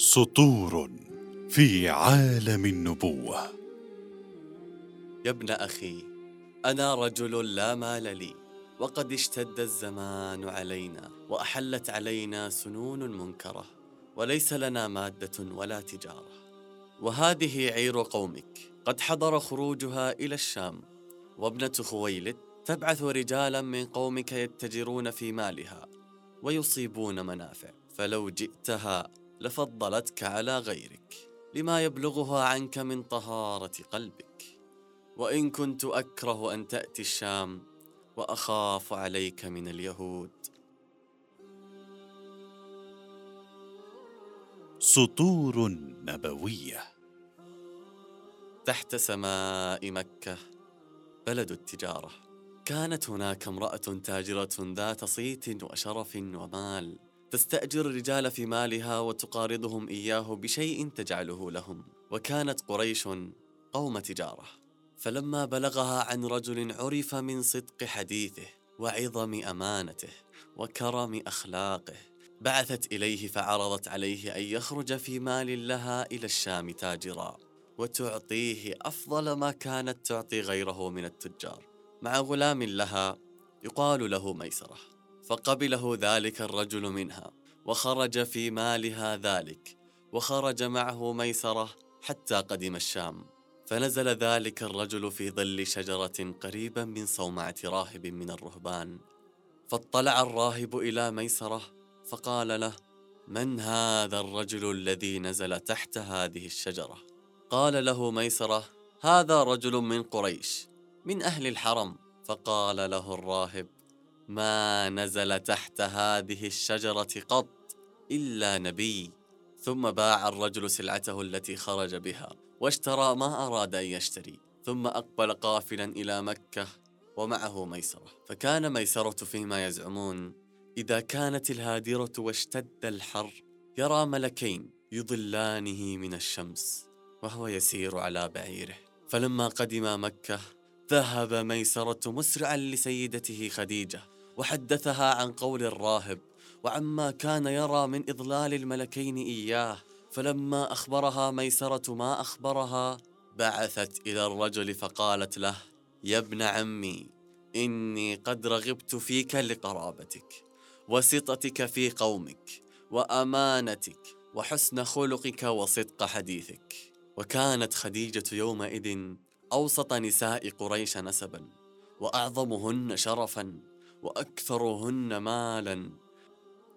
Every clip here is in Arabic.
سطور في عالم النبوة. يا ابن أخي أنا رجل لا مال لي وقد اشتد الزمان علينا وأحلت علينا سنون منكرة وليس لنا مادة ولا تجارة. وهذه عير قومك قد حضر خروجها إلى الشام وابنة خويلد تبعث رجالا من قومك يتجرون في مالها ويصيبون منافع فلو جئتها لفضلتك على غيرك لما يبلغها عنك من طهارة قلبك. وإن كنت أكره أن تأتي الشام وأخاف عليك من اليهود. سطور نبوية. تحت سماء مكة بلد التجارة. كانت هناك امرأة تاجرة ذات صيت وشرف ومال. تستأجر الرجال في مالها وتقارضهم إياه بشيء تجعله لهم. وكانت قريش قوم تجارة. فلما بلغها عن رجل عرف من صدق حديثه وعظم أمانته وكرم أخلاقه بعثت إليه فعرضت عليه أن يخرج في مال لها إلى الشام تاجرا وتعطيه أفضل ما كانت تعطي غيره من التجار. مع غلام لها يقال له ميسرة. فقبله ذلك الرجل منها وخرج في مالها ذلك وخرج معه ميسرة حتى قدم الشام. فنزل ذلك الرجل في ظل شجرة قريبا من صومعة راهب من الرهبان. فاطلع الراهب إلى ميسرة فقال له من هذا الرجل الذي نزل تحت هذه الشجرة؟ قال له ميسرة هذا رجل من قريش من أهل الحرم. فقال له الراهب ما نزل تحت هذه الشجرة قط إلا نبي. ثم باع الرجل سلعته التي خرج بها واشترى ما أراد أن يشتري. ثم أقبل قافلا إلى مكة ومعه ميسرة. فكان ميسرة فيما يزعمون إذا كانت الهادرة واشتد الحر يرى ملكين يضلانه من الشمس وهو يسير على بعيره. فلما قدم مكة ذهب ميسرة مسرعا لسيدته خديجة. وحدثها عن قول الراهب وعما كان يرى من إضلال الملكين إياه فلما أخبرها ميسرة ما أخبرها بعثت إلى الرجل فقالت له يا ابن عمي إني قد رغبت فيك لقرابتك وسطتك في قومك وأمانتك وحسن خلقك وصدق حديثك. وكانت خديجة يومئذ أوسط نساء قريش نسبا وأعظمهن شرفا. وأكثرهن مالا.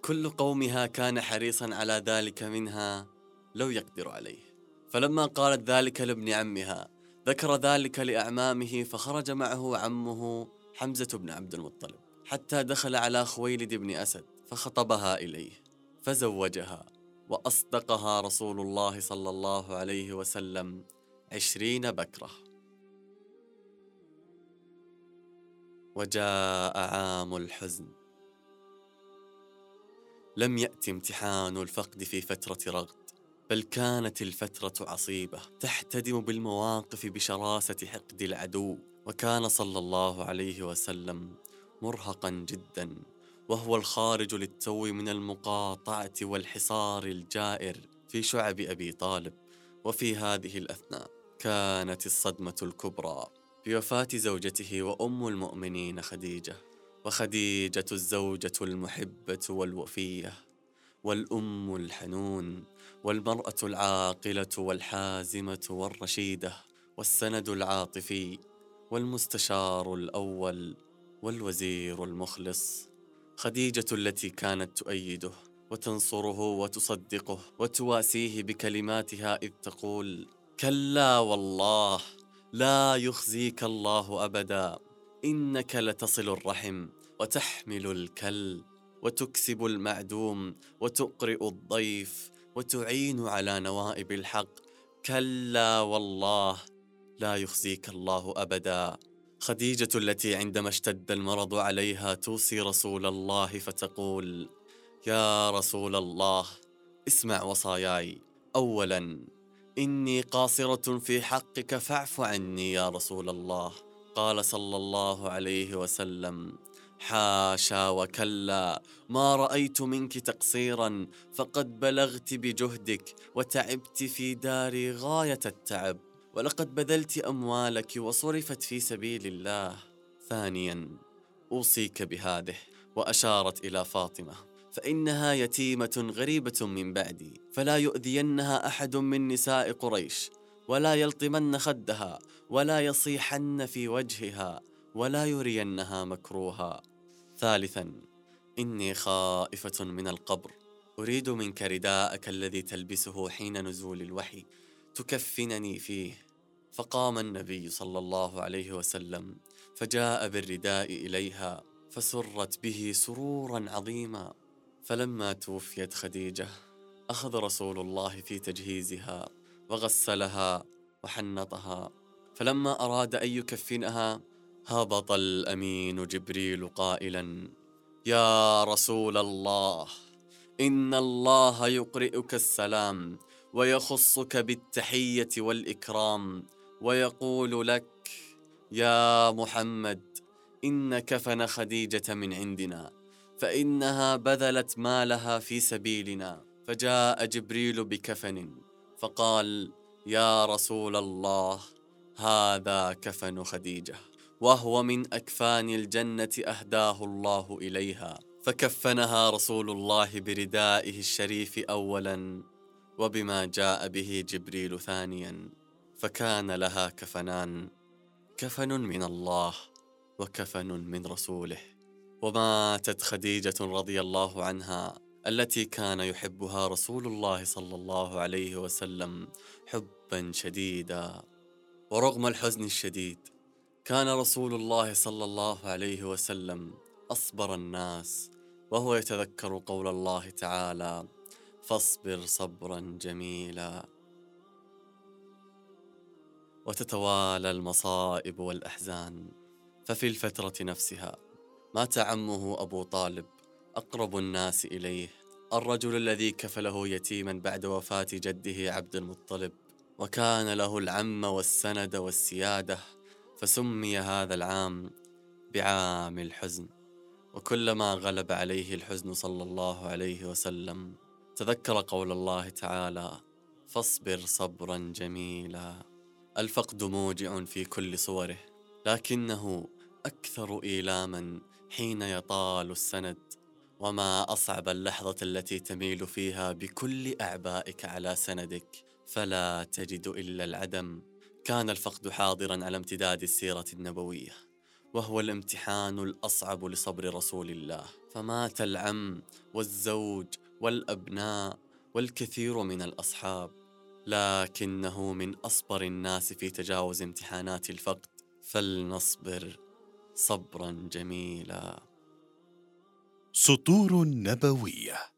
كل قومها كان حريصا على ذلك منها لو يقدر عليه. فلما قالت ذلك لابن عمها ذكر ذلك لأعمامه فخرج معه عمه حمزة بن عبد المطلب حتى دخل على خويلد بن أسد فخطبها إليه فزوجها وأصدقها رسول الله صلى الله عليه وسلم عشرين بكرة. وجاء عام الحزن. لم يأتي امتحان الفقد في فترة رغد بل كانت الفترة عصيبة تحتدم بالمواقف بشراسة حقد العدو. وكان صلى الله عليه وسلم مرهقا جدا وهو الخارج للتو من المقاطعة والحصار الجائر في شعب أبي طالب وفي هذه الأثناء كانت الصدمة الكبرى. بوفاة زوجته وأم المؤمنين خديجة وخديجة الزوجة المحبة والوفية والأم الحنون والمرأة العاقلة والحازمة والرشيدة والسند العاطفي والمستشار الأول والوزير المخلص. خديجة التي كانت تؤيده وتنصره وتصدقه وتواسيه بكلماتها إذ تقول كلا والله لا يخزيك الله أبدا. إنك لتصل الرحم وتحمل الكل وتكسب المعدوم وتقرئ الضيف وتعين على نوائب الحق. كلا والله لا يخزيك الله أبدا. خديجة التي عندما اشتد المرض عليها توصي رسول الله فتقول يا رسول الله اسمع وصاياي. اولا إني قاصرة في حقك فاعف عني يا رسول الله. قال صلى الله عليه وسلم حاشا وكلا ما رأيت منك تقصيرا فقد بلغت بجهدك وتعبت في داري غاية التعب ولقد بذلت أموالك وصرفت في سبيل الله. ثانيا أوصيك بهذه وأشارت إلى فاطمة. فإنها يتيمة غريبة من بعدي فلا يؤذينها أحد من نساء قريش ولا يلطمن خدها ولا يصيحن في وجهها ولا يرينها مكروها. ثالثا إني خائفة من القبر. أريد منك رداءك الذي تلبسه حين نزول الوحي. تكفنني فيه. فقام النبي صلى الله عليه وسلم فجاء بالرداء إليها فسرت به سرورا عظيما. فلما توفيت خديجة أخذ رسول الله في تجهيزها وغسلها وحنطها. فلما أراد أن يكفنها هبط الأمين جبريل قائلا يا رسول الله إن الله يقرئك السلام ويخصك بالتحية والإكرام ويقول لك يا محمد ان كفن خديجة من عندنا. فإنها بذلت مالها في سبيلنا. فجاء جبريل بكفن فقال يا رسول الله هذا كفن خديجة وهو من أكفان الجنة أهداه الله إليها. فكفنها رسول الله بردائه الشريف اولا وبما جاء به جبريل ثانيا فكان لها كفنان كفن من الله وكفن من رسوله. وماتت خديجة رضي الله عنها التي كان يحبها رسول الله صلى الله عليه وسلم حبا شديدا. ورغم الحزن الشديد كان رسول الله صلى الله عليه وسلم أصبر الناس وهو يتذكر قول الله تعالى فاصبر صبرا جميلا. وتتوالى المصائب والأحزان ففي الفترة نفسها مات عمه أبو طالب. أقرب الناس إليه. الرجل الذي كفله يتيما بعد وفاة جده عبد المطلب. وكان له العم والسند والسيادة فسمي هذا العام بعام الحزن. وكلما غلب عليه الحزن صلى الله عليه وسلم تذكر قول الله تعالى فاصبر صبرا جميلا الفقد موجع في كل صوره لكنه أكثر إيلاما حين يطال السند. وما أصعب اللحظة التي تميل فيها بكل أعبائك على سندك فلا تجد إلا العدم. كان الفقد حاضرا على امتداد السيرة النبوية وهو الامتحان الأصعب لصبر رسول الله. فمات العم والزوج والأبناء والكثير من الأصحاب. لكنه من أصبر الناس في تجاوز امتحانات الفقد. فلنصبر. صبرا جميلا. سطور نبوية.